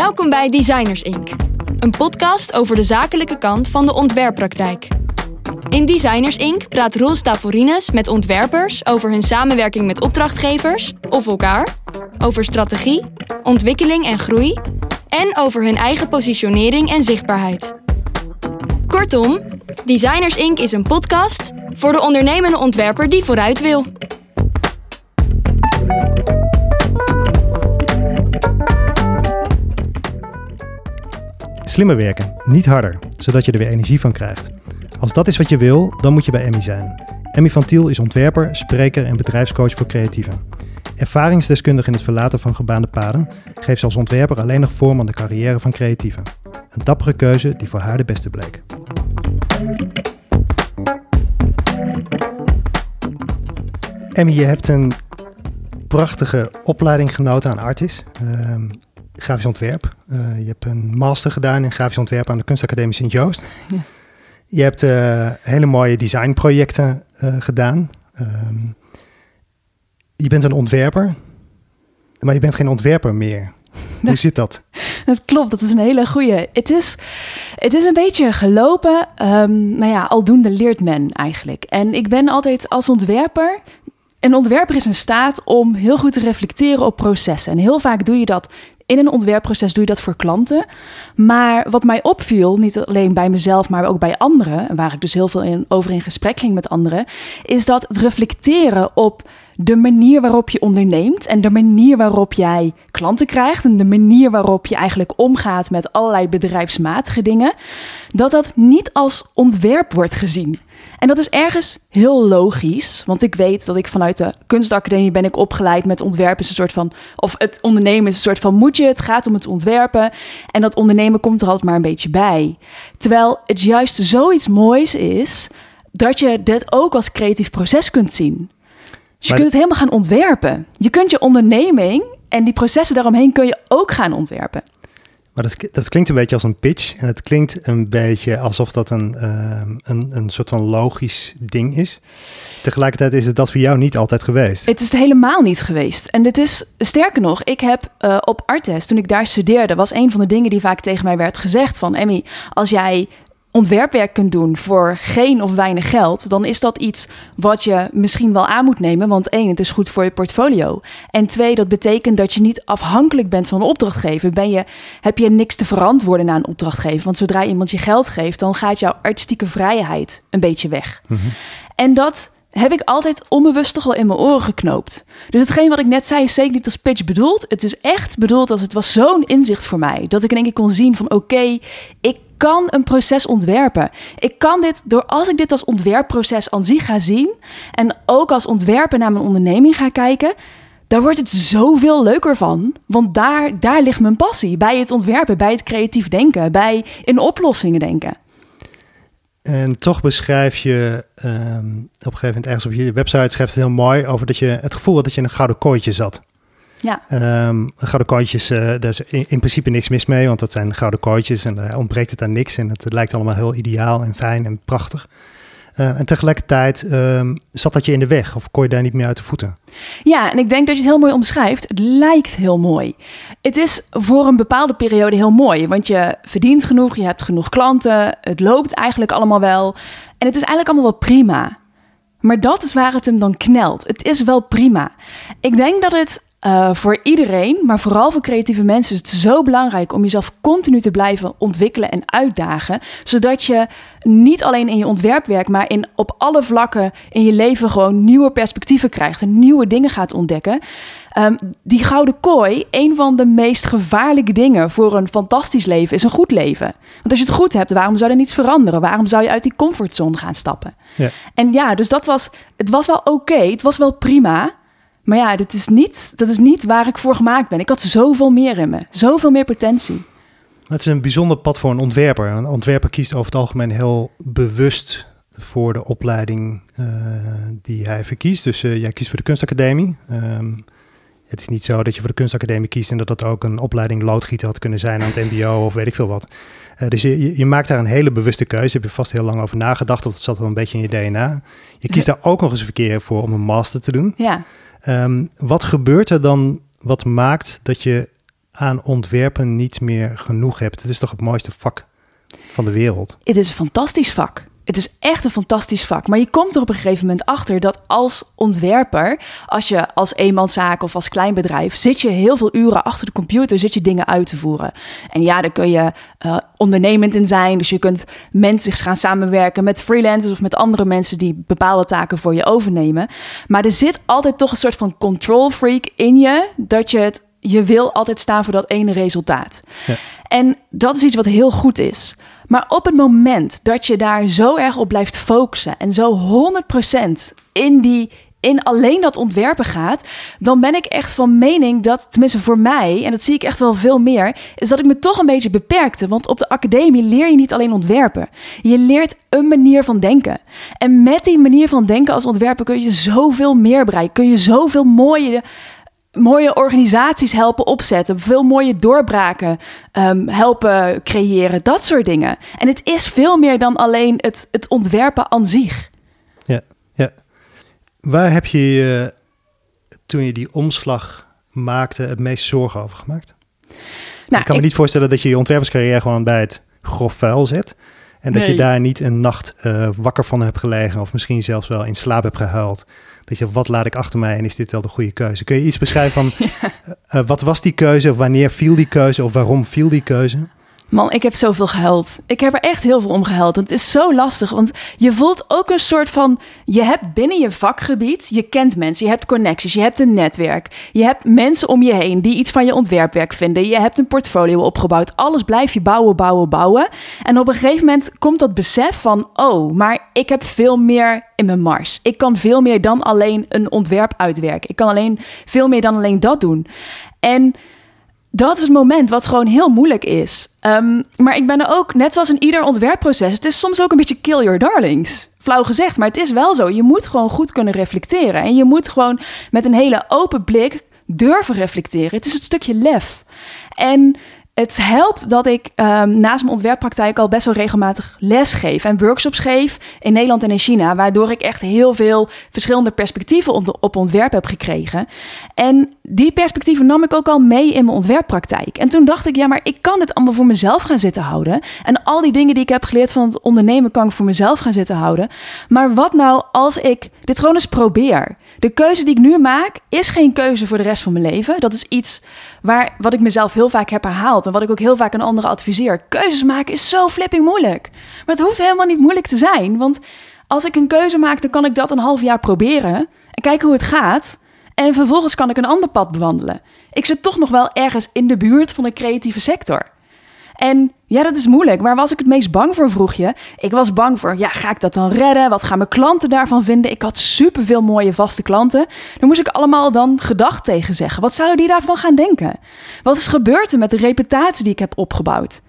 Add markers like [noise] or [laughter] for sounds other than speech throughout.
Welkom bij Designers Inc., een podcast over de zakelijke kant van de ontwerppraktijk. In Designers Inc. praat Roel Stavorines met ontwerpers over hun samenwerking met opdrachtgevers of elkaar, over strategie, ontwikkeling en groei en over hun eigen positionering en zichtbaarheid. Kortom, Designers Inc. is een podcast voor de ondernemende ontwerper die vooruit wil. Slimmer werken, niet harder, zodat je er weer energie van krijgt. Als dat is wat je wil, dan moet je bij Emmy zijn. Emmy van Tiel is ontwerper, spreker en bedrijfscoach voor creatieven. Ervaringsdeskundig in het verlaten van gebaande paden, geeft ze als ontwerper alleen nog vorm aan de carrière van creatieven. Een dappere keuze die voor haar de beste bleek. Emmy, je hebt een prachtige opleiding genoten aan Artis. Ehm, grafisch ontwerp. Uh, je hebt een master gedaan in grafisch ontwerp aan de Kunstacademie Sint-Joost. Ja. Je hebt uh, hele mooie designprojecten uh, gedaan. Um, je bent een ontwerper, maar je bent geen ontwerper meer. [laughs] Hoe zit dat? Dat klopt, dat is een hele goeie. Het is, het is een beetje gelopen. Um, nou ja, aldoende leert men eigenlijk. En ik ben altijd als ontwerper een ontwerper is in staat om heel goed te reflecteren op processen. En heel vaak doe je dat in een ontwerpproces doe je dat voor klanten. Maar wat mij opviel, niet alleen bij mezelf, maar ook bij anderen, waar ik dus heel veel in, over in gesprek ging met anderen, is dat het reflecteren op de manier waarop je onderneemt en de manier waarop jij klanten krijgt en de manier waarop je eigenlijk omgaat met allerlei bedrijfsmatige dingen, dat dat niet als ontwerp wordt gezien. En dat is ergens heel logisch, want ik weet dat ik vanuit de kunstacademie ben ik opgeleid met ontwerpen is een soort van, of het ondernemen is een soort van moetje, het gaat om het ontwerpen en dat ondernemen komt er altijd maar een beetje bij. Terwijl het juist zoiets moois is dat je dit ook als creatief proces kunt zien. Dus je kunt het helemaal gaan ontwerpen. Je kunt je onderneming en die processen daaromheen kun je ook gaan ontwerpen. Maar dat, dat klinkt een beetje als een pitch. En het klinkt een beetje alsof dat een, uh, een, een soort van logisch ding is. Tegelijkertijd is het dat voor jou niet altijd geweest. Het is helemaal niet geweest. En dit is, sterker nog, ik heb uh, op Artes, toen ik daar studeerde, was een van de dingen die vaak tegen mij werd gezegd van... Emmy, als jij ontwerpwerk kunt doen voor geen of weinig geld, dan is dat iets wat je misschien wel aan moet nemen. Want één, het is goed voor je portfolio. En twee, dat betekent dat je niet afhankelijk bent van een opdrachtgever. Ben je, heb je niks te verantwoorden naar een opdrachtgever. Want zodra iemand je geld geeft, dan gaat jouw artistieke vrijheid een beetje weg. Mm -hmm. En dat heb ik altijd onbewust toch wel in mijn oren geknoopt. Dus hetgeen wat ik net zei is zeker niet als pitch bedoeld. Het is echt bedoeld als het was zo'n inzicht voor mij. Dat ik in één keer kon zien van oké, okay, ik kan een proces ontwerpen. Ik kan dit door als ik dit als ontwerpproces aan zich ga zien en ook als ontwerper naar mijn onderneming ga kijken, daar wordt het zoveel leuker van. Want daar, daar ligt mijn passie. Bij het ontwerpen, bij het creatief denken, bij in oplossingen denken. En toch beschrijf je um, op een gegeven moment ergens op je website schrijft het heel mooi over dat je het gevoel had dat je in een gouden kooitje zat. Ja. Um, gouden kooitjes, uh, daar is in, in, principe niks mis mee, want dat zijn gouden kooitjes en daar ontbreekt het aan niks. En het, lijkt allemaal heel ideaal en fijn en prachtig. Uh, en tegelijkertijd um, zat dat je in de weg of kon je daar niet meer uit de voeten? Ja, en ik denk dat je het heel mooi omschrijft. Het lijkt heel mooi. Het is voor een bepaalde periode heel mooi, want je verdient genoeg, je hebt genoeg klanten, het loopt eigenlijk allemaal wel. En het is eigenlijk allemaal wel prima. Maar dat is waar het hem dan knelt. Het is wel prima. Ik denk dat het uh, voor iedereen, maar vooral voor creatieve mensen, is het zo belangrijk om jezelf continu te blijven ontwikkelen en uitdagen. Zodat je niet alleen in je ontwerpwerk, maar in, op alle vlakken in je leven gewoon nieuwe perspectieven krijgt en nieuwe dingen gaat ontdekken. Um, die gouden kooi, een van de meest gevaarlijke dingen voor een fantastisch leven, is een goed leven. Want als je het goed hebt, waarom zou er niets veranderen? Waarom zou je uit die comfortzone gaan stappen? Ja. En ja, dus dat was, het was wel oké, okay, het was wel prima. Maar ja, dat is, niet, dat is niet waar ik voor gemaakt ben. Ik had zoveel meer in me, zoveel meer potentie. Het is een bijzonder pad voor een ontwerper. Een ontwerper kiest over het algemeen heel bewust voor de opleiding uh, die hij verkiest. Dus uh, jij kiest voor de kunstacademie. Um, het is niet zo dat je voor de kunstacademie kiest en dat dat ook een opleiding loodgieter had kunnen zijn aan het mbo of weet ik veel wat. Uh, dus je, je, maakt daar een hele bewuste keuze. Heb je vast heel lang over nagedacht of dat zat wel een beetje in je DNA. Je kiest daar ook nog eens een keer voor om een master te doen. Ja. Um, wat gebeurt er dan wat maakt dat je aan ontwerpen niet meer genoeg hebt. Het is toch het mooiste vak van de wereld? Het is een fantastisch vak. Het is echt een fantastisch vak. Maar je komt er op een gegeven moment achter dat als ontwerper, als je als eenmanszaak of als klein bedrijf, zit je heel veel uren achter de computer, zit je dingen uit te voeren. En ja, daar kun je uh, ondernemend in zijn. Dus je kunt mensen gaan samenwerken met freelancers of met andere mensen die bepaalde taken voor je overnemen. Maar er zit altijd toch een soort van control freak in je, dat je het je wil altijd staan voor dat ene resultaat. Ja. En dat is iets wat heel goed is. Maar op het moment dat je daar zo erg op blijft focussen en zo 100% in die in alleen dat ontwerpen gaat, dan ben ik echt van mening dat, tenminste voor mij, en dat zie ik echt wel veel meer, is dat ik me toch een beetje beperkte. Want op de academie leer je niet alleen ontwerpen. Je leert een manier van denken. En met die manier van denken als ontwerper kun je zoveel meer bereiken. Kun je zoveel mooie mooie organisaties helpen opzetten, veel mooie doorbraken um, helpen creëren, dat soort dingen. En het is veel meer dan alleen het, het ontwerpen aan zich. Ja, ja. Waar heb je toen je die omslag maakte het meest zorgen over gemaakt? Nou, ik kan me niet voorstellen dat je je ontwerperscarrière gewoon bij het grof vuil zet. En dat je daar niet een nacht uh, wakker van hebt gelegen of misschien zelfs wel in slaap hebt gehuild. Dat je, wat laat ik achter mij en is dit wel de goede keuze? Kun je iets beschrijven van uh, [laughs] wat was die keuze of wanneer viel die keuze of waarom viel die keuze? Man, ik heb zoveel gehuild. Ik heb er echt heel veel om gehuild. En het is zo lastig, want je voelt ook een soort van... Je hebt binnen je vakgebied, je kent mensen, je hebt connecties, je hebt een netwerk. Je hebt mensen om je heen die iets van je ontwerpwerk vinden. Je hebt een portfolio opgebouwd. Alles blijf je bouwen, bouwen, bouwen. En op een gegeven moment komt dat besef van... Oh, maar ik heb veel meer in mijn mars. Ik kan veel meer dan alleen een ontwerp uitwerken. Ik kan alleen veel meer dan alleen dat doen. En dat is het moment wat gewoon heel moeilijk is. Um, maar ik ben er ook, net zoals in ieder ontwerpproces, het is soms ook een beetje kill your darlings. Flauw gezegd, maar het is wel zo. Je moet gewoon goed kunnen reflecteren. En je moet gewoon met een hele open blik durven reflecteren. Het is het stukje lef. En het helpt dat ik um, naast mijn ontwerppraktijk al best wel regelmatig les geef en workshops geef in Nederland en in China, waardoor ik echt heel veel verschillende perspectieven op ontwerp heb gekregen. En die perspectieven nam ik ook al mee in mijn ontwerppraktijk. En toen dacht ik, ja, maar ik kan het allemaal voor mezelf gaan zitten houden. En al die dingen die ik heb geleerd van het ondernemen kan ik voor mezelf gaan zitten houden. Maar wat nou als ik dit gewoon eens probeer? De keuze die ik nu maak is geen keuze voor de rest van mijn leven. Dat is iets waar, wat ik mezelf heel vaak heb herhaald en wat ik ook heel vaak aan anderen adviseer. Keuzes maken is zo flipping moeilijk. Maar het hoeft helemaal niet moeilijk te zijn. Want als ik een keuze maak, dan kan ik dat een half jaar proberen en kijken hoe het gaat. En vervolgens kan ik een ander pad bewandelen. Ik zit toch nog wel ergens in de buurt van de creatieve sector. En ja, dat is moeilijk. Waar was ik het meest bang voor, vroeg je? Ik was bang voor, ja, ga ik dat dan redden? Wat gaan mijn klanten daarvan vinden? Ik had superveel mooie vaste klanten. Dan moest ik allemaal dan gedacht tegen zeggen. Wat zouden die daarvan gaan denken? Wat is gebeurd er met de reputatie die ik heb opgebouwd?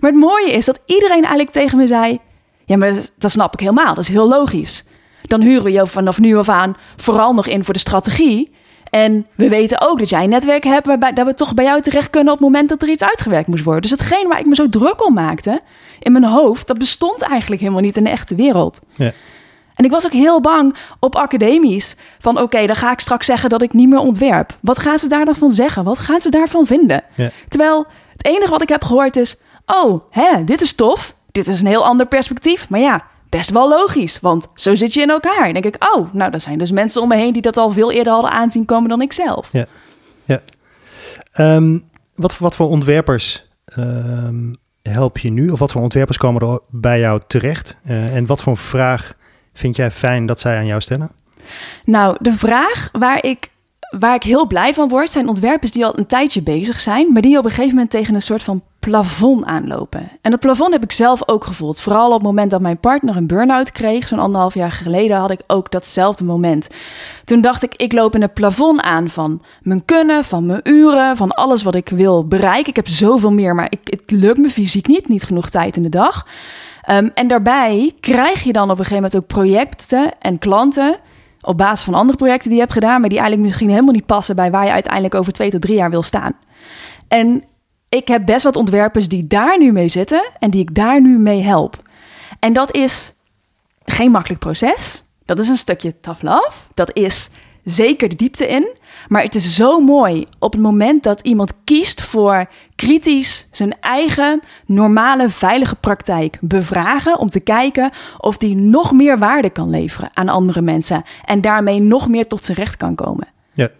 Maar het mooie is dat iedereen eigenlijk tegen me zei... Ja, maar dat snap ik helemaal. Dat is heel logisch. Dan huren we je vanaf nu af aan vooral nog in voor de strategie... En we weten ook dat jij een netwerk hebt waarbij dat we toch bij jou terecht kunnen op het moment dat er iets uitgewerkt moest worden. Dus hetgeen waar ik me zo druk om maakte in mijn hoofd, dat bestond eigenlijk helemaal niet in de echte wereld. Ja. En ik was ook heel bang op academisch van oké, dan ga ik straks zeggen dat ik niet meer ontwerp. Wat gaan ze daar dan van zeggen? Wat gaan ze daarvan vinden? Ja. Terwijl het enige wat ik heb gehoord is, oh, hè, dit is tof. Dit is een heel ander perspectief. Maar ja, best wel logisch, want zo zit je in elkaar. En denk ik, oh, nou, er zijn dus mensen om me heen die dat al veel eerder hadden aanzien komen dan ik zelf. Ja, ja. Um, wat, wat voor ontwerpers um, help je nu? Of wat voor ontwerpers komen er bij jou terecht? Uh, en wat voor vraag vind jij fijn dat zij aan jou stellen? Nou, de vraag waar ik waar ik heel blij van word, zijn ontwerpers die al een tijdje bezig zijn, maar die op een gegeven moment tegen een soort van plafond aanlopen. En dat plafond heb ik zelf ook gevoeld. Vooral op het moment dat mijn partner een burn-out kreeg, zo'n anderhalf jaar geleden, had ik ook datzelfde moment. Toen dacht ik, ik loop in het plafond aan van mijn kunnen, van mijn uren, van alles wat ik wil bereiken. Ik heb zoveel meer, maar ik, het lukt me fysiek niet, niet genoeg tijd in de dag. Um, en daarbij krijg je dan op een gegeven moment ook projecten en klanten op basis van andere projecten die je hebt gedaan, maar die eigenlijk misschien helemaal niet passen bij waar je uiteindelijk over twee tot drie jaar wil staan. En ik heb best wat ontwerpers die daar nu mee zitten en die ik daar nu mee help. En dat is geen makkelijk proces. Dat is een stukje tough love. Dat is zeker de diepte in. Maar het is zo mooi op het moment dat iemand kiest voor kritisch zijn eigen normale veilige praktijk bevragen om te kijken of die nog meer waarde kan leveren aan andere mensen en daarmee nog meer tot zijn recht kan komen. Ja,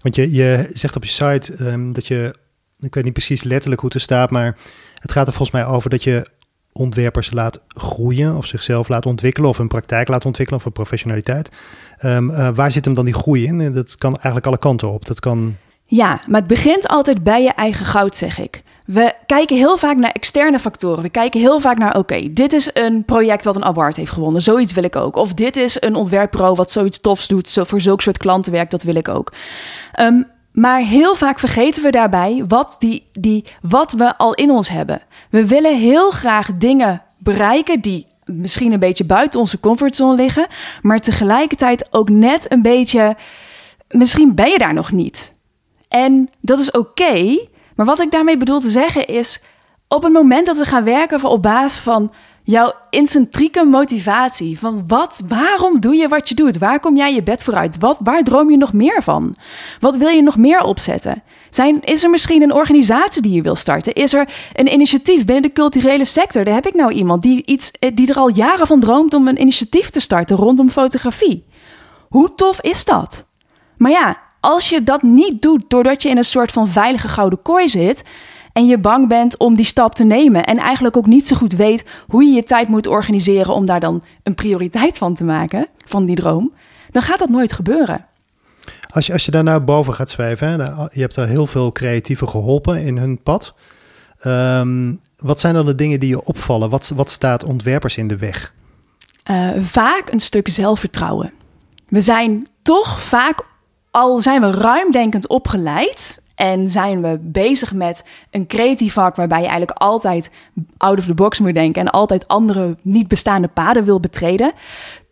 want je, je zegt op je site ehm, dat je, ik weet niet precies letterlijk hoe het er staat, maar het gaat er volgens mij over dat je ontwerpers laat groeien of zichzelf laat ontwikkelen of een praktijk laat ontwikkelen of professionaliteit. Um, uh, waar zit hem dan die groei in? Dat kan eigenlijk alle kanten op. Dat kan... Ja, maar het begint altijd bij je eigen goud, zeg ik. We kijken heel vaak naar externe factoren. We kijken heel vaak naar, oké, dit is een project wat een award heeft gewonnen. Zoiets wil ik ook. Of dit is een ontwerppro wat zoiets tofs doet. Voor zulk soort klantenwerk, dat wil ik ook. Um, maar heel vaak vergeten we daarbij wat, die, die, wat we al in ons hebben. We willen heel graag dingen bereiken die misschien een beetje buiten onze comfortzone liggen, maar tegelijkertijd ook net een beetje, misschien ben je daar nog niet. En dat is oké, maar wat ik daarmee bedoel te zeggen is, op het moment dat we gaan werken op basis van jouw incentrieke motivatie. Van wat, waarom doe je wat je doet? Waar kom jij je bed vooruit? Wat, waar droom je nog meer van? Wat wil je nog meer opzetten? Zijn, is er misschien een organisatie die je wil starten? Is er een initiatief binnen de culturele sector? Daar heb ik nou iemand die, iets, eh, die er al jaren van droomt om een initiatief te starten rondom fotografie. Hoe tof is dat? Maar ja, als je dat niet doet doordat je in een soort van veilige gouden kooi zit, en je bang bent om die stap te nemen en eigenlijk ook niet zo goed weet hoe je je tijd moet organiseren om daar dan een prioriteit van te maken, van die droom, dan gaat dat nooit gebeuren. Als je, als je daar nou boven gaat zwijven, hè, je hebt daar heel veel creatieven geholpen in hun pad. Um, wat zijn dan de dingen die je opvallen? Wat, wat staat ontwerpers in de weg? Uh, vaak een stuk zelfvertrouwen. We zijn toch vaak, al zijn we ruimdenkend opgeleid, en zijn we bezig met een creatief vak waarbij je eigenlijk altijd out of the box moet denken en altijd andere niet bestaande paden wil betreden.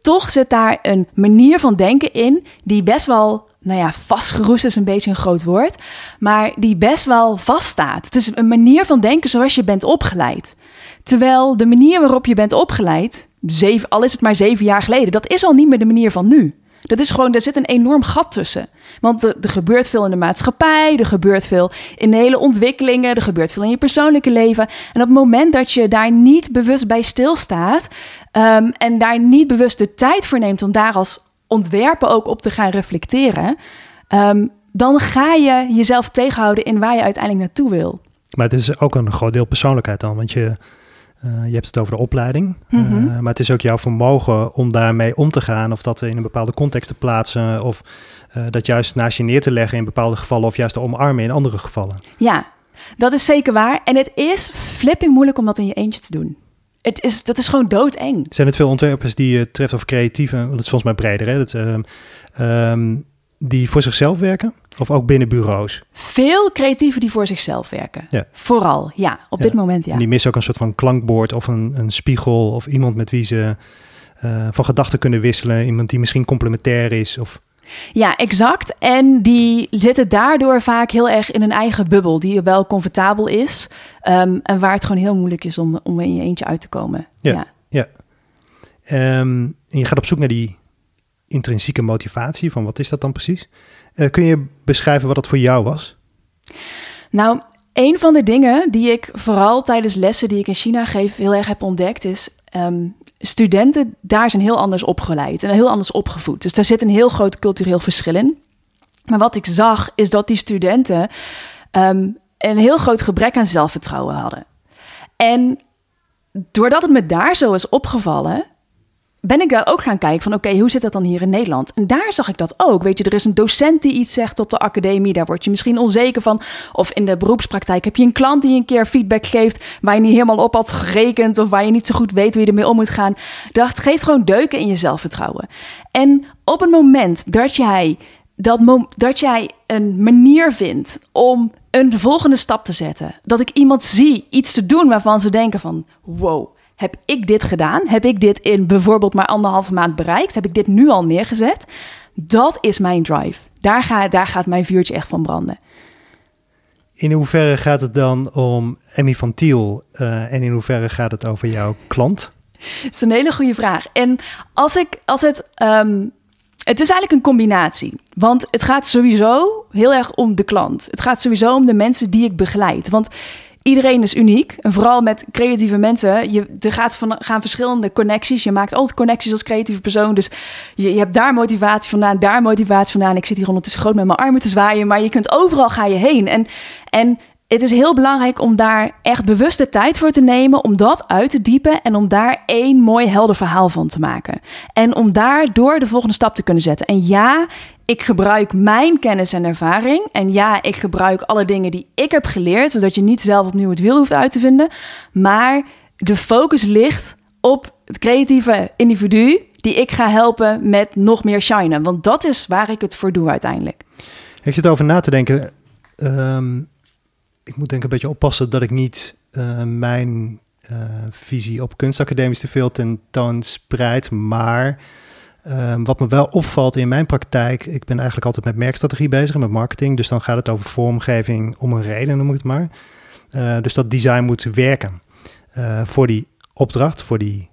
Toch zit daar een manier van denken in die best wel, nou ja, vastgeroest is een beetje een groot woord, maar die best wel vaststaat. Het is een manier van denken zoals je bent opgeleid. Terwijl de manier waarop je bent opgeleid, al is het maar zeven jaar geleden, dat is al niet meer de manier van nu. Dat is gewoon, er zit een enorm gat tussen. Want er, gebeurt veel in de maatschappij, er gebeurt veel in de hele ontwikkelingen, er gebeurt veel in je persoonlijke leven. En op het moment dat je daar niet bewust bij stilstaat um, en daar niet bewust de tijd voor neemt om daar als ontwerper ook op te gaan reflecteren, um, dan ga je jezelf tegenhouden in waar je uiteindelijk naartoe wil. Maar het is ook een groot deel persoonlijkheid dan, want je uh, je hebt het over de opleiding, mm -hmm. uh, maar het is ook jouw vermogen om daarmee om te gaan of dat in een bepaalde context te plaatsen of uh, dat juist naast je neer te leggen in bepaalde gevallen of juist te omarmen in andere gevallen. Ja, dat is zeker waar. En het is flipping moeilijk om dat in je eentje te doen. Het is, dat is gewoon doodeng. Zijn het veel ontwerpers die je treft of creatieve, dat is volgens mij breder, hè? Dat, um, die voor zichzelf werken? Of ook binnen bureaus? Veel creatieven die voor zichzelf werken. Ja. Vooral, ja. Op ja. dit moment, ja. En die missen ook een soort van klankbord of een, een spiegel... of iemand met wie ze uh, van gedachten kunnen wisselen. Iemand die misschien complementair is of... Ja, exact. En die zitten daardoor vaak heel erg in een eigen bubbel... die wel comfortabel is... Um, en waar het gewoon heel moeilijk is om, om in je eentje uit te komen. Ja, ja. ja. Um, en je gaat op zoek naar die intrinsieke motivatie. Van wat is dat dan precies? Uh, kun je beschrijven wat dat voor jou was? Nou, een van de dingen die ik vooral tijdens lessen die ik in China geef heel erg heb ontdekt is. Um, studenten daar zijn heel anders opgeleid en heel anders opgevoed. Dus daar zit een heel groot cultureel verschil in. Maar wat ik zag is dat die studenten um, een heel groot gebrek aan zelfvertrouwen hadden. En doordat het me daar zo is opgevallen, ben ik ook gaan kijken van oké, hoe zit dat dan hier in Nederland? En daar zag ik dat ook. Weet je, er is een docent die iets zegt op de academie, daar word je misschien onzeker van. Of in de beroepspraktijk heb je een klant die een keer feedback geeft waar je niet helemaal op had gerekend of waar je niet zo goed weet hoe je ermee om moet gaan. Dat geeft gewoon deuken in je zelfvertrouwen. En op het moment dat jij dat, dat jij een manier vindt om een volgende stap te zetten, dat ik iemand zie iets te doen waarvan ze denken van wow heb ik dit gedaan? Heb ik dit in bijvoorbeeld maar anderhalve maand bereikt? Heb ik dit nu al neergezet? Dat is mijn drive. Daar, ga, daar gaat mijn vuurtje echt van branden. In hoeverre gaat het dan om Emmy van Tiel uh, en in hoeverre gaat het over jouw klant? Dat is een hele goede vraag. En als, ik, als het um, het is eigenlijk een combinatie. Want het gaat sowieso heel erg om de klant. Het gaat sowieso om de mensen die ik begeleid. Want iedereen is uniek. En vooral met creatieve mensen. Je, er gaat van, gaan verschillende connecties. Je maakt altijd connecties als creatieve persoon. Dus je, je hebt daar motivatie vandaan, daar motivatie vandaan. Ik zit hier ondertussen groot met mijn armen te zwaaien. Maar je kunt overal ga je heen. En, en het is heel belangrijk om daar echt bewuste tijd voor te nemen, om dat uit te diepen en om daar één mooi helder verhaal van te maken. En om daardoor de volgende stap te kunnen zetten. En ja, ik gebruik mijn kennis en ervaring. En ja, ik gebruik alle dingen die ik heb geleerd, zodat je niet zelf opnieuw het wiel hoeft uit te vinden. Maar de focus ligt op het creatieve individu die ik ga helpen met nog meer shinen. Want dat is waar ik het voor doe uiteindelijk. Ik zit over na te denken. Ehm, ik moet denk ik een beetje oppassen dat ik niet uh, mijn uh, visie op kunstacademisch te veel tentoonspreid. Maar uh, wat me wel opvalt in mijn praktijk, ik ben eigenlijk altijd met merkstrategie bezig, met marketing. Dus dan gaat het over vormgeving om een reden, noem ik het maar. dus dat design moet werken voor die opdracht, voor die,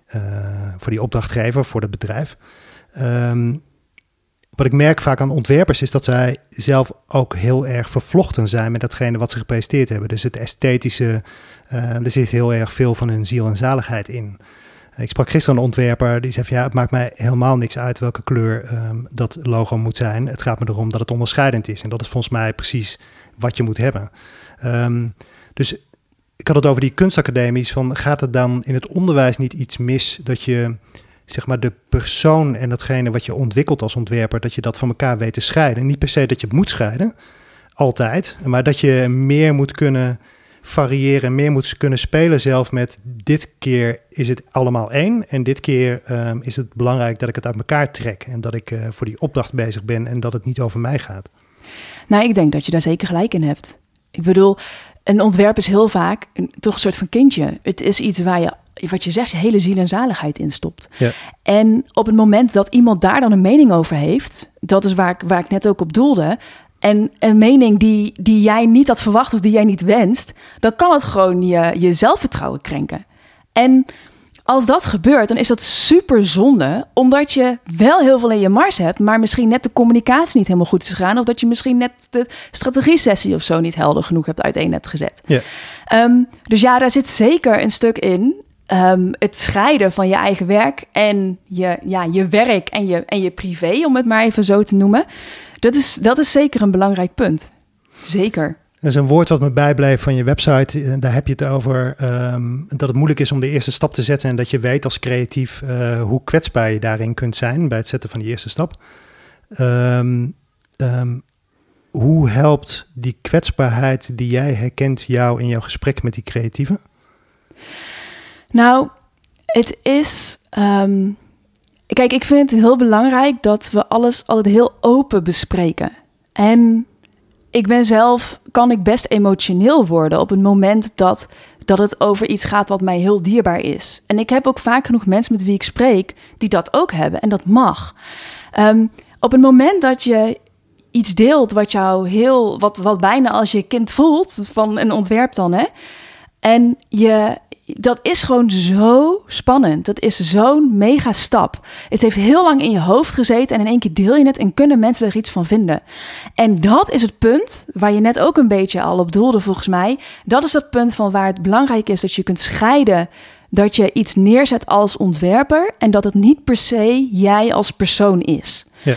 voor die opdrachtgever, voor het bedrijf. Um, wat ik merk vaak aan ontwerpers is dat zij zelf ook heel erg vervlochten zijn met datgene wat ze gepresenteerd hebben. Dus het esthetische, uh, er zit heel erg veel van hun ziel en zaligheid in. Ik sprak gisteren een ontwerper die zei ja, het maakt mij helemaal niks uit welke kleur um, dat logo moet zijn. Het gaat me erom dat het onderscheidend is. En dat is volgens mij precies wat je moet hebben. Um, dus ik had het over die kunstacademies. Van gaat het dan in het onderwijs niet iets mis dat je zeg maar de persoon en datgene wat je ontwikkelt als ontwerper, dat je dat van elkaar weet te scheiden. Niet per se dat je moet scheiden, altijd, maar dat je meer moet kunnen variëren, meer moet kunnen spelen zelf met dit keer is het allemaal één en dit keer um, is het belangrijk dat ik het uit elkaar trek en dat ik uh, voor die opdracht bezig ben en dat het niet over mij gaat. Nou, ik denk dat je daar zeker gelijk in hebt. Ik bedoel, een ontwerp is heel vaak een, toch een soort van kindje. Het is iets waar je wat je zegt, je hele ziel en zaligheid instopt. Ja. En op het moment dat iemand daar dan een mening over heeft, dat is waar ik, waar ik net ook op doelde. En een mening die, die jij niet had verwacht of die jij niet wenst, dan kan het gewoon je, je zelfvertrouwen krenken. En als dat gebeurt, dan is dat super zonde, omdat je wel heel veel in je mars hebt, maar misschien net de communicatie niet helemaal goed is gegaan, of dat je misschien net de strategie-sessie of zo niet helder genoeg hebt uiteen hebt gezet. Ja. Um, dus ja, daar zit zeker een stuk in um, het scheiden van je eigen werk en je, ja, je werk en je, en je privé, om het maar even zo te noemen. Dat is, dat is zeker een belangrijk punt. Zeker. Dat is een woord wat me bijblijft van je website. Eh, daar heb je het over um, dat het moeilijk is om de eerste stap te zetten. En dat je weet als creatief uh, hoe kwetsbaar je daarin kunt zijn bij het zetten van die eerste stap. Um, um, hoe helpt die kwetsbaarheid die jij herkent jou in jouw gesprek met die creatieven? Nou, het is. Um, kijk, ik vind het heel belangrijk dat we alles altijd heel open bespreken. En ik ben zelf, kan ik best emotioneel worden op het moment dat, dat het over iets gaat wat mij heel dierbaar is. En ik heb ook vaak genoeg mensen met wie ik spreek die dat ook hebben. En dat mag. Um, op het moment dat je iets deelt wat jou heel, wat, wat bijna als je kind voelt, van een ontwerp dan, hè. En je, dat is gewoon zo spannend. Dat is zo'n mega stap. Het heeft heel lang in je hoofd gezeten en in één keer deel je het en kunnen mensen er iets van vinden. En dat is het punt waar je net ook een beetje al op doelde volgens mij. Dat is dat punt van waar het belangrijk is dat je kunt scheiden dat je iets neerzet als ontwerper en dat het niet per se jij als persoon is. Ja.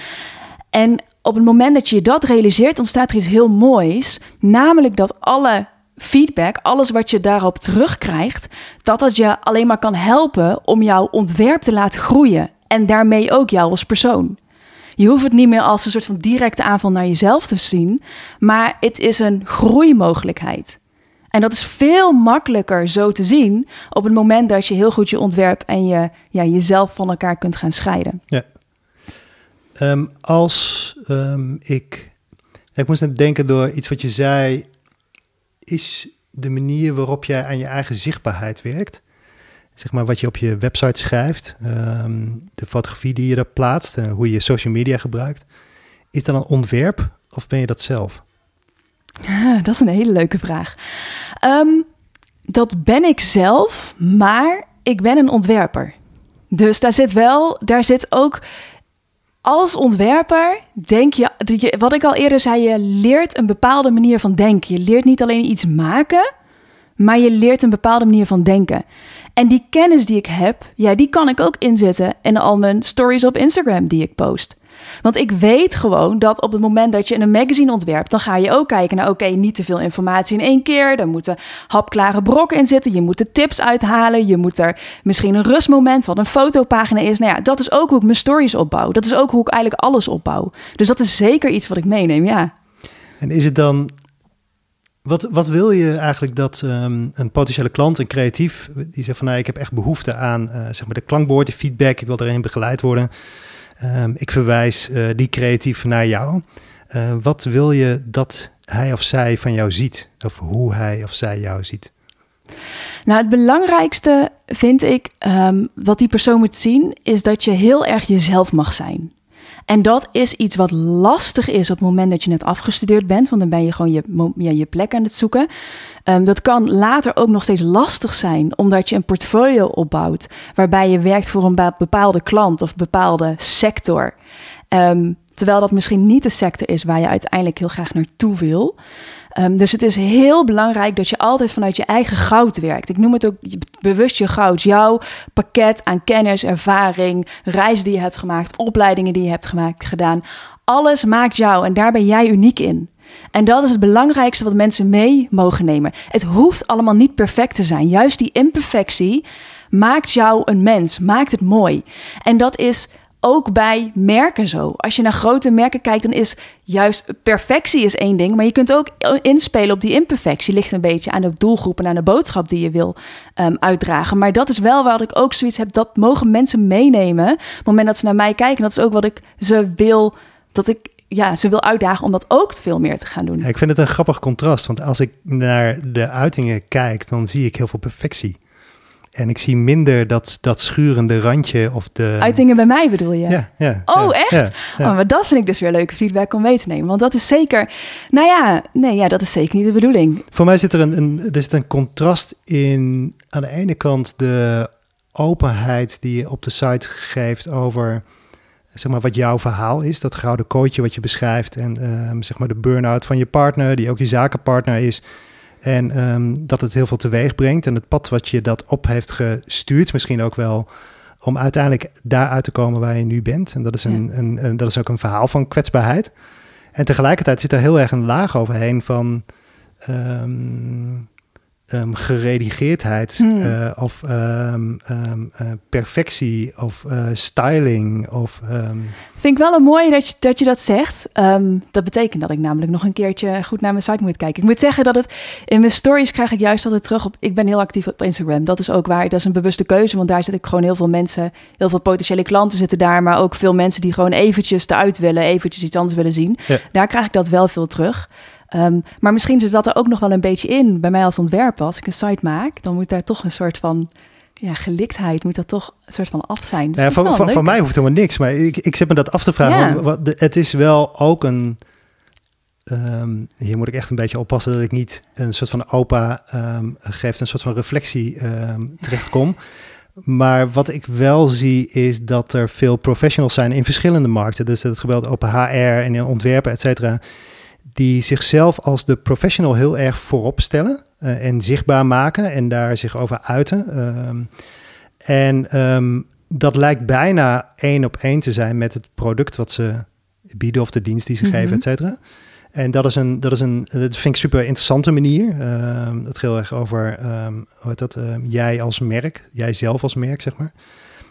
En op het moment dat je dat realiseert, ontstaat er iets heel moois. Namelijk dat alle feedback, alles wat je daarop terugkrijgt, dat dat je alleen maar kan helpen om jouw ontwerp te laten groeien. En daarmee ook jou als persoon. Je hoeft het niet meer als een soort van directe aanval naar jezelf te zien, maar het is een groeimogelijkheid. En dat is veel makkelijker zo te zien op het moment dat je heel goed je ontwerp en je, ja, jezelf van elkaar kunt gaan scheiden. Ja. Um, als um, ik. Ik moest net denken door iets wat je zei is de manier waarop jij aan je eigen zichtbaarheid werkt. Zeg maar wat je op je website schrijft, ehm, de fotografie die je daar plaatst, hoe je social media gebruikt. Is dat een ontwerp of ben je dat zelf? Ah, dat is een hele leuke vraag. Um, dat ben ik zelf, maar ik ben een ontwerper. Dus daar zit wel, daar zit ook als ontwerper denk je, wat ik al eerder zei, je leert een bepaalde manier van denken. Je leert niet alleen iets maken, maar je leert een bepaalde manier van denken. En die kennis die ik heb, ja, die kan ik ook inzetten in al mijn stories op Instagram die ik post. Want ik weet gewoon dat op het moment dat je een magazine ontwerpt, dan ga je ook kijken naar, oké, niet te veel informatie in één keer. Er moeten hapklare brokken in zitten. Je moet de tips uithalen. Je moet er misschien een rustmoment, wat een fotopagina is. Nou ja, dat is ook hoe ik mijn stories opbouw. Dat is ook hoe ik eigenlijk alles opbouw. Dus dat is zeker iets wat ik meeneem, ja. En is het dan wat, wat wil je eigenlijk dat um, een potentiële klant, een creatief, die zegt van nou, ik heb echt behoefte aan uh, zeg maar de klankbord, de feedback, ik wil erin begeleid worden. Um, ik verwijs uh, die creatief naar jou. Uh, wat wil je dat hij of zij van jou ziet? Of hoe hij of zij jou ziet? Nou, het belangrijkste vind ik, um, wat die persoon moet zien, is dat je heel erg jezelf mag zijn. En dat is iets wat lastig is op het moment dat je net afgestudeerd bent, want dan ben je gewoon je, ja, je plek aan het zoeken. Um, dat kan later ook nog steeds lastig zijn, omdat je een portfolio opbouwt waarbij je werkt voor een bepaalde klant of bepaalde sector. Um, terwijl dat misschien niet de sector is waar je uiteindelijk heel graag naartoe wil. Um, dus het is heel belangrijk dat je altijd vanuit je eigen goud werkt. Ik noem het ook bewust je goud. Jouw pakket aan kennis, ervaring, reizen die je hebt gemaakt, opleidingen die je hebt gemaakt, gedaan. Alles maakt jou en daar ben jij uniek in. En dat is het belangrijkste wat mensen mee mogen nemen. Het hoeft allemaal niet perfect te zijn. Juist die imperfectie maakt jou een mens, maakt het mooi. En dat is ook bij merken zo. Als je naar grote merken kijkt, dan is juist perfectie is één ding. Maar je kunt ook inspelen op die imperfectie. Ligt een beetje aan de doelgroep en aan de boodschap die je wil um, uitdragen. Maar dat is wel waar ik ook zoiets heb. Dat mogen mensen meenemen. Op het moment dat ze naar mij kijken. Dat is ook wat ik ze wil. Dat ik ja, ze wil uitdagen om dat ook veel meer te gaan doen. Ik vind het een grappig contrast. Want als ik naar de uitingen kijk, dan zie ik heel veel perfectie. En ik zie minder dat, dat schurende randje of de... Uitingen bij mij bedoel je? Ja, ja. Oh, echt? Oh, maar dat vind ik dus weer leuke feedback om mee te nemen. Want dat is zeker... Nou ja, nee, ja, dat is zeker niet de bedoeling. Voor mij zit er een, een, er zit een contrast in... Aan de ene kant de openheid die je op de site geeft over... Zeg maar wat jouw verhaal is, dat gouden kootje wat je beschrijft. En um, zeg maar de burn-out van je partner, die ook je zakenpartner is en um, dat het heel veel teweeg brengt. En het pad wat je dat op heeft gestuurd, misschien ook wel om uiteindelijk daaruit te komen waar je nu bent. En dat is, een, een, een, dat is ook een verhaal van kwetsbaarheid. En tegelijkertijd zit er heel erg een laag overheen van um, um, geredigeerd hmm. uh, of um, um, uh, perfectie of uh, styling. Of, Vind ik wel een mooie dat je dat, je dat zegt. dat betekent dat ik namelijk nog een keertje goed naar mijn site moet kijken. Ik moet zeggen dat het in mijn stories krijg ik juist altijd terug op. Ik ben heel actief op Instagram. Dat is ook waar. Dat is een bewuste keuze, want daar zit ik gewoon heel veel mensen, heel veel potentiële klanten zitten daar, maar ook veel mensen die gewoon eventjes eruit willen, eventjes iets anders willen zien. Ja. Daar krijg ik dat wel veel terug. Um, maar misschien zit dat er ook nog wel een beetje in bij mij als ontwerper. Als ik een site maak, dan moet daar toch een soort van ja, geliktheid moet dat toch een soort van af zijn. Dus ja, van, van, van, mij hoeft helemaal niks, maar ik, ik zit me dat af te vragen. Ja. Wat, de, het is wel ook een. Um, hier moet ik echt een beetje oppassen dat ik niet een soort van opa um, geeft, een soort van reflectie um, terechtkom. Maar wat ik wel zie is dat er veel professionals zijn in verschillende markten. Dus dat gebeurt op HR en in ontwerpen, et cetera die zichzelf als de professional heel erg voorop stellen uh, en zichtbaar maken en daar zich over uiten. Um, en um, dat lijkt bijna één op één te zijn met het product wat ze bieden of de dienst die ze mm -hmm. geven, et cetera. En dat is een, dat is een, dat vind ik super interessante manier. Um, het gaat heel erg over, um, hoe heet dat, um, jij als merk, jij zelf als merk, zeg maar.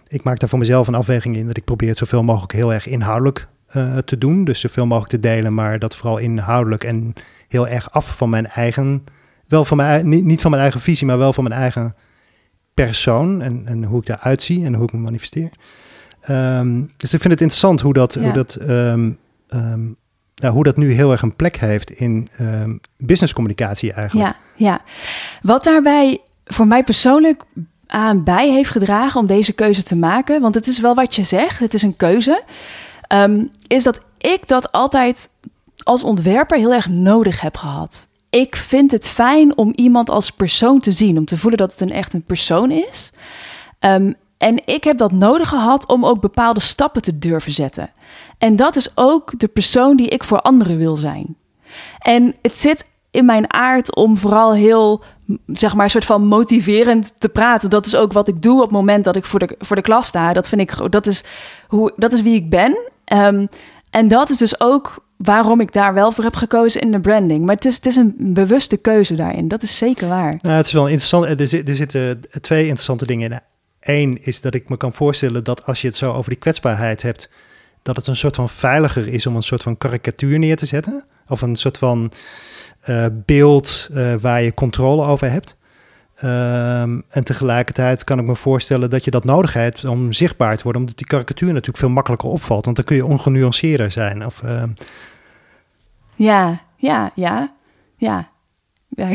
Ik maak daar voor mezelf een afweging in dat ik probeer het zoveel mogelijk heel erg inhoudelijk uh, te doen. Dus zoveel mogelijk te delen, maar dat vooral inhoudelijk en heel erg af van mijn eigen, wel van mijn, niet, niet van mijn eigen visie, maar wel van mijn eigen persoon en, en hoe ik daaruit zie en hoe ik me manifesteer. Um, dus ik vind het interessant hoe dat, ja. hoe dat, um, um, nou, hoe dat nu heel erg een plek heeft in businesscommunicatie eigenlijk. Ja, ja. Wat daarbij voor mij persoonlijk aan bij heeft gedragen om deze keuze te maken, want het is wel wat je zegt, het is een keuze um, is dat ik dat altijd als ontwerper heel erg nodig heb gehad. Ik vind het fijn om iemand als persoon te zien, om te voelen dat het een echt een persoon is. Um, En ik heb dat nodig gehad om ook bepaalde stappen te durven zetten. En dat is ook de persoon die ik voor anderen wil zijn. En het zit in mijn aard om vooral heel, zeg maar, soort van motiverend te praten. Dat is ook wat ik doe op het moment dat ik voor de, voor de klas sta. Dat vind ik, dat is, hoe, dat is wie ik ben. Ehm, en dat is dus ook waarom ik daar wel voor heb gekozen in de branding. Maar het is, het is een bewuste keuze daarin. Dat is zeker waar. Nou, het is wel interessant. Er, er zitten twee interessante dingen in. Eén is dat ik me kan voorstellen dat als je het zo over die kwetsbaarheid hebt, dat het een soort van veiliger is om een soort van karikatuur neer te zetten. Of een soort van uh, beeld uh, waar je controle over hebt. Um, en tegelijkertijd kan ik me voorstellen dat je dat nodig hebt om zichtbaar te worden, omdat die karikatuur natuurlijk veel makkelijker opvalt, want dan kun je ongenuanceerder zijn. Of, uh... Ja, ja, ja, ja. ja.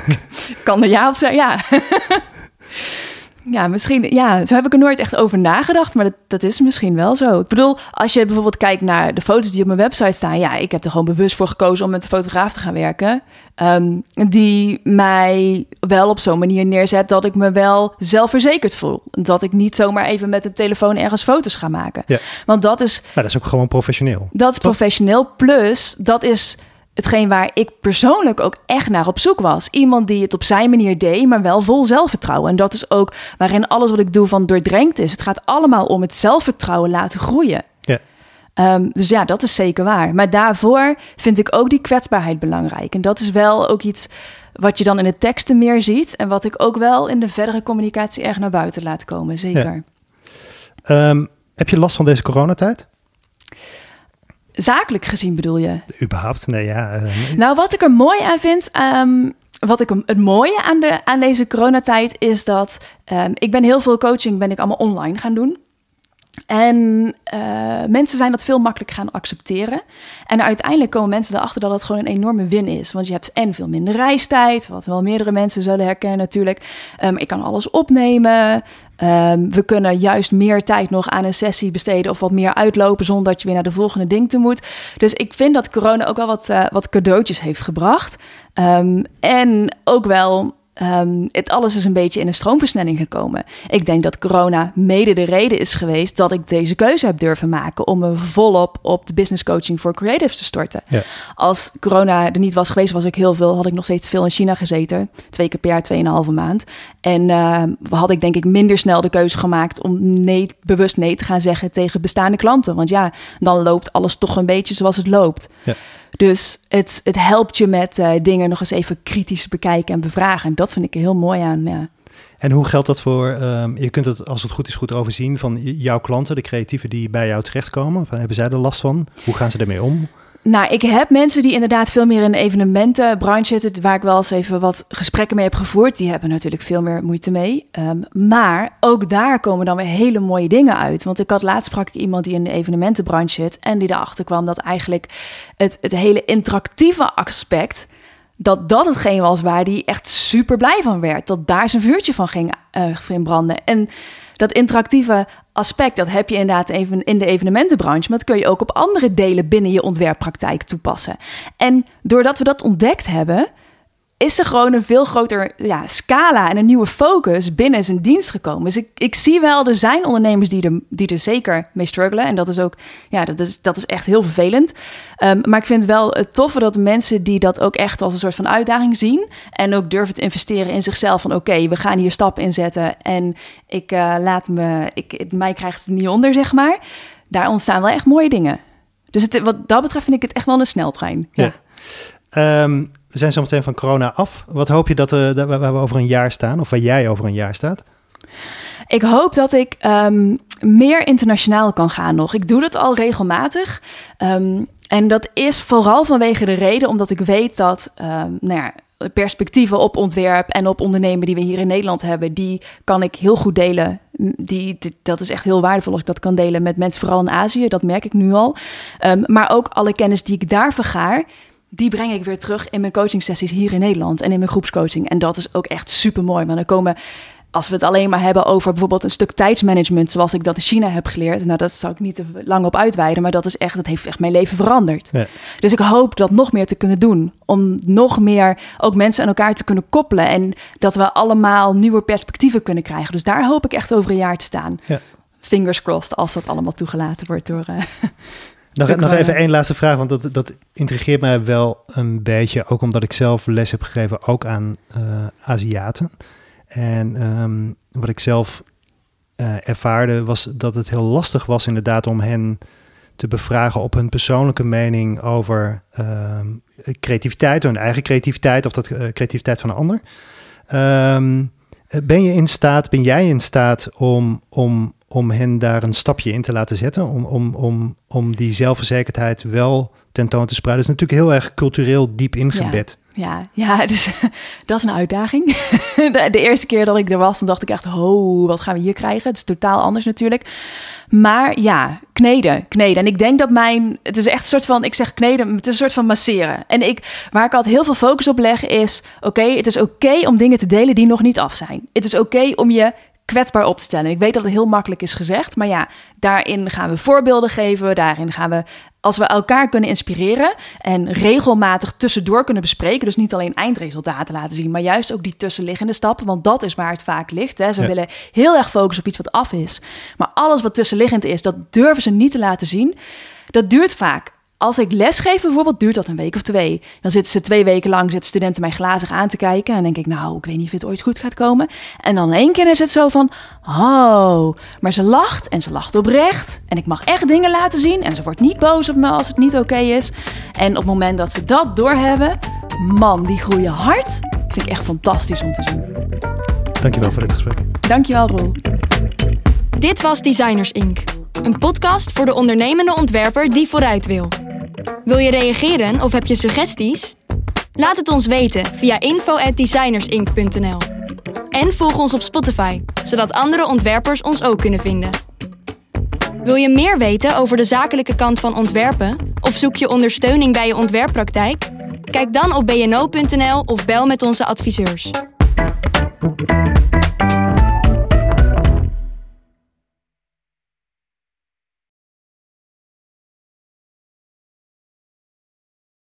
[laughs] kan er ja op zijn? Ja. [laughs] Ja, misschien. Ja, zo heb ik er nooit echt over nagedacht, maar dat, dat is misschien wel zo. Ik bedoel, als je bijvoorbeeld kijkt naar de foto's die op mijn website staan, ja, ik heb er gewoon bewust voor gekozen om met een fotograaf te gaan werken, um, die mij wel op zo'n manier neerzet dat ik me wel zelfverzekerd voel, dat ik niet zomaar even met de telefoon ergens foto's ga maken. Ja. Want dat is. Nou, dat is ook gewoon professioneel. Dat is professioneel. Plus, dat is hetgeen waar ik persoonlijk ook echt naar op zoek was. Iemand die het op zijn manier deed, maar wel vol zelfvertrouwen. En dat is ook waarin alles wat ik doe van doordrenkt is. Het gaat allemaal om het zelfvertrouwen laten groeien. Ja. Um, dus ja, dat is zeker waar. Maar daarvoor vind ik ook die kwetsbaarheid belangrijk. En dat is wel ook iets wat je dan in de teksten meer ziet. En wat ik ook wel in de verdere communicatie erg naar buiten laat komen. Zeker. Ja. Um, heb je last van deze coronatijd? Zakelijk gezien bedoel je? Überhaupt? Nee, ja. Uh, nou, wat ik er mooi aan vind, um, wat ik het mooie aan, de, aan deze coronatijd is dat um, ik ben heel veel coaching ben ik allemaal online gaan doen. En uh, mensen zijn dat veel makkelijker gaan accepteren. En uiteindelijk komen mensen erachter dat het gewoon een enorme win is. Want je hebt en veel minder reistijd, wat wel meerdere mensen zullen herkennen natuurlijk. Um, ik kan alles opnemen. Um, we kunnen juist meer tijd nog aan een sessie besteden of wat meer uitlopen zonder dat je weer naar de volgende ding toe moet. Dus ik vind dat corona ook wel wat, uh, wat cadeautjes heeft gebracht. Um, en ook wel Um, het alles is een beetje in een stroomversnelling gekomen. Ik denk dat corona mede de reden is geweest dat ik deze keuze heb durven maken om me volop op de business coaching voor creatives te storten. Ja. Als corona er niet was geweest, was ik heel veel, had ik nog steeds veel in China gezeten, twee keer per jaar, tweeënhalve maand. En uh, had ik denk ik minder snel de keuze gemaakt om nee, bewust nee te gaan zeggen tegen bestaande klanten. Want ja, dan loopt alles toch een beetje zoals het loopt. Ja. Dus het, het helpt je met uh, dingen nog eens even kritisch bekijken en bevragen. En dat vind ik heel mooi aan. Ja. En hoe geldt dat voor, um, je kunt het als het goed is goed overzien van jouw klanten, de creatieven die bij jou terechtkomen. Hebben zij er last van? Hoe gaan ze ermee om? Nou, ik heb mensen die inderdaad veel meer in evenementenbranche zitten, waar ik wel eens even wat gesprekken mee heb gevoerd. Die hebben natuurlijk veel meer moeite mee. Um, maar ook daar komen dan weer hele mooie dingen uit. Want ik had laatst sprak ik iemand die in de evenementenbranche zit en die erachter kwam dat eigenlijk het, het hele interactieve aspect dat dat hetgeen was waar hij echt super blij van werd. Dat daar zijn vuurtje van ging, uh, branden. En dat interactieve aspect, dat heb je inderdaad even in de evenementenbranche, maar dat kun je ook op andere delen binnen je ontwerppraktijk toepassen. En doordat we dat ontdekt hebben, is er gewoon een veel groter ja, scala en een nieuwe focus binnen zijn dienst gekomen. Dus ik, ik zie wel, er zijn ondernemers die er, die er zeker mee struggelen. En dat is ook, ja, dat is, dat is echt heel vervelend. Um, maar ik vind wel het toffe dat mensen die dat ook echt als een soort van uitdaging zien. En ook durven te investeren in zichzelf. Van oké, we gaan hier stappen in zetten. En ik uh, laat me, ik, mij krijgt het niet onder, zeg maar. Daar ontstaan wel echt mooie dingen. Dus het, wat dat betreft vind ik het echt wel een sneltrein. Ja. ja. Um, we zijn zo meteen van corona af. Wat hoop je dat, uh, waar we over een jaar staan, of waar jij over een jaar staat? Ik hoop dat ik um, meer internationaal kan gaan nog. Ik doe dat al regelmatig. Um, en dat is vooral vanwege de reden omdat ik weet dat um, nou ja, perspectieven op ontwerp en op ondernemen die we hier in Nederland hebben, die kan ik heel goed delen. Die, dat is echt heel waardevol als ik dat kan delen met mensen, vooral in Azië. Dat merk ik nu al. Maar ook alle kennis die ik daar vergaar, die breng ik weer terug in mijn coaching sessies hier in Nederland en in mijn groepscoaching. En dat is ook echt super mooi. Want dan komen als we het alleen maar hebben over bijvoorbeeld een stuk tijdsmanagement, zoals ik dat in China heb geleerd, nou dat zou ik niet te lang op uitweiden, maar dat is echt, dat heeft echt mijn leven veranderd. Ja. Dus ik hoop dat nog meer te kunnen doen, om nog meer ook mensen aan elkaar te kunnen koppelen en dat we allemaal nieuwe perspectieven kunnen krijgen. Dus daar hoop ik echt over een jaar te staan. Ja. Fingers crossed als dat allemaal toegelaten wordt door. Uh, [laughs] nog, nog even één laatste vraag, want dat, dat intrigeert mij wel een beetje, ook omdat ik zelf les heb gegeven ook aan uh, Aziaten. En ehm, wat ik zelf uh, ervaarde was dat het heel lastig was inderdaad om hen te bevragen op hun persoonlijke mening over uh, creativiteit, hun eigen creativiteit of dat uh, creativiteit van een ander. Um, ben je in staat, ben jij in staat om, om, om hen daar een stapje in te laten zetten? Om, om, om, om die zelfverzekerdheid wel tentoon te spreiden? Dat is natuurlijk heel erg cultureel diep ingebed. Ja, ja [laughs] dus, dat is een uitdaging. [laughs] De, eerste keer dat ik er was, dan dacht ik echt, ho, wat gaan we hier krijgen? Het is totaal anders natuurlijk. Maar ja, kneden, kneden. En ik denk dat mijn, het is echt een soort van, ik zeg kneden, het is een soort van masseren. En ik, waar ik altijd heel veel focus op leg is, oké, het is oké om dingen te delen die nog niet af zijn. Het is oké om je kwetsbaar op te stellen. Ik weet dat het heel makkelijk is gezegd, maar ja, daarin gaan we voorbeelden geven, daarin gaan we als we elkaar kunnen inspireren en regelmatig tussendoor kunnen bespreken, dus niet alleen eindresultaten laten zien, maar juist ook die tussenliggende stappen, want dat is waar het vaak ligt. Hè. Ze willen heel erg focussen op iets wat af is, maar alles wat tussenliggend is, dat durven ze niet te laten zien. Dat duurt vaak als ik lesgeef bijvoorbeeld, duurt dat een week of twee. Dan zitten ze twee weken lang, zitten studenten mij glazig aan te kijken. En dan denk ik, nou, ik weet niet of het ooit goed gaat komen. En dan één keer is het zo van, oh. Maar ze lacht en ze lacht oprecht. En ik mag echt dingen laten zien. En ze wordt niet boos op me als het niet oké is. En op het moment dat ze dat doorhebben, man, die groeien hard. Vind ik echt fantastisch om te zien. Dankjewel voor dit gesprek. Dankjewel, Roel. Dit was Designers Inc. Een podcast voor de ondernemende ontwerper die vooruit wil. Wil je reageren of heb je suggesties? Laat het ons weten via info@designersinc.nl. En volg ons op Spotify, zodat andere ontwerpers ons ook kunnen vinden. Wil je meer weten over de zakelijke kant van ontwerpen of zoek je ondersteuning bij je ontwerppraktijk? Kijk dan op bno.nl of bel met onze adviseurs.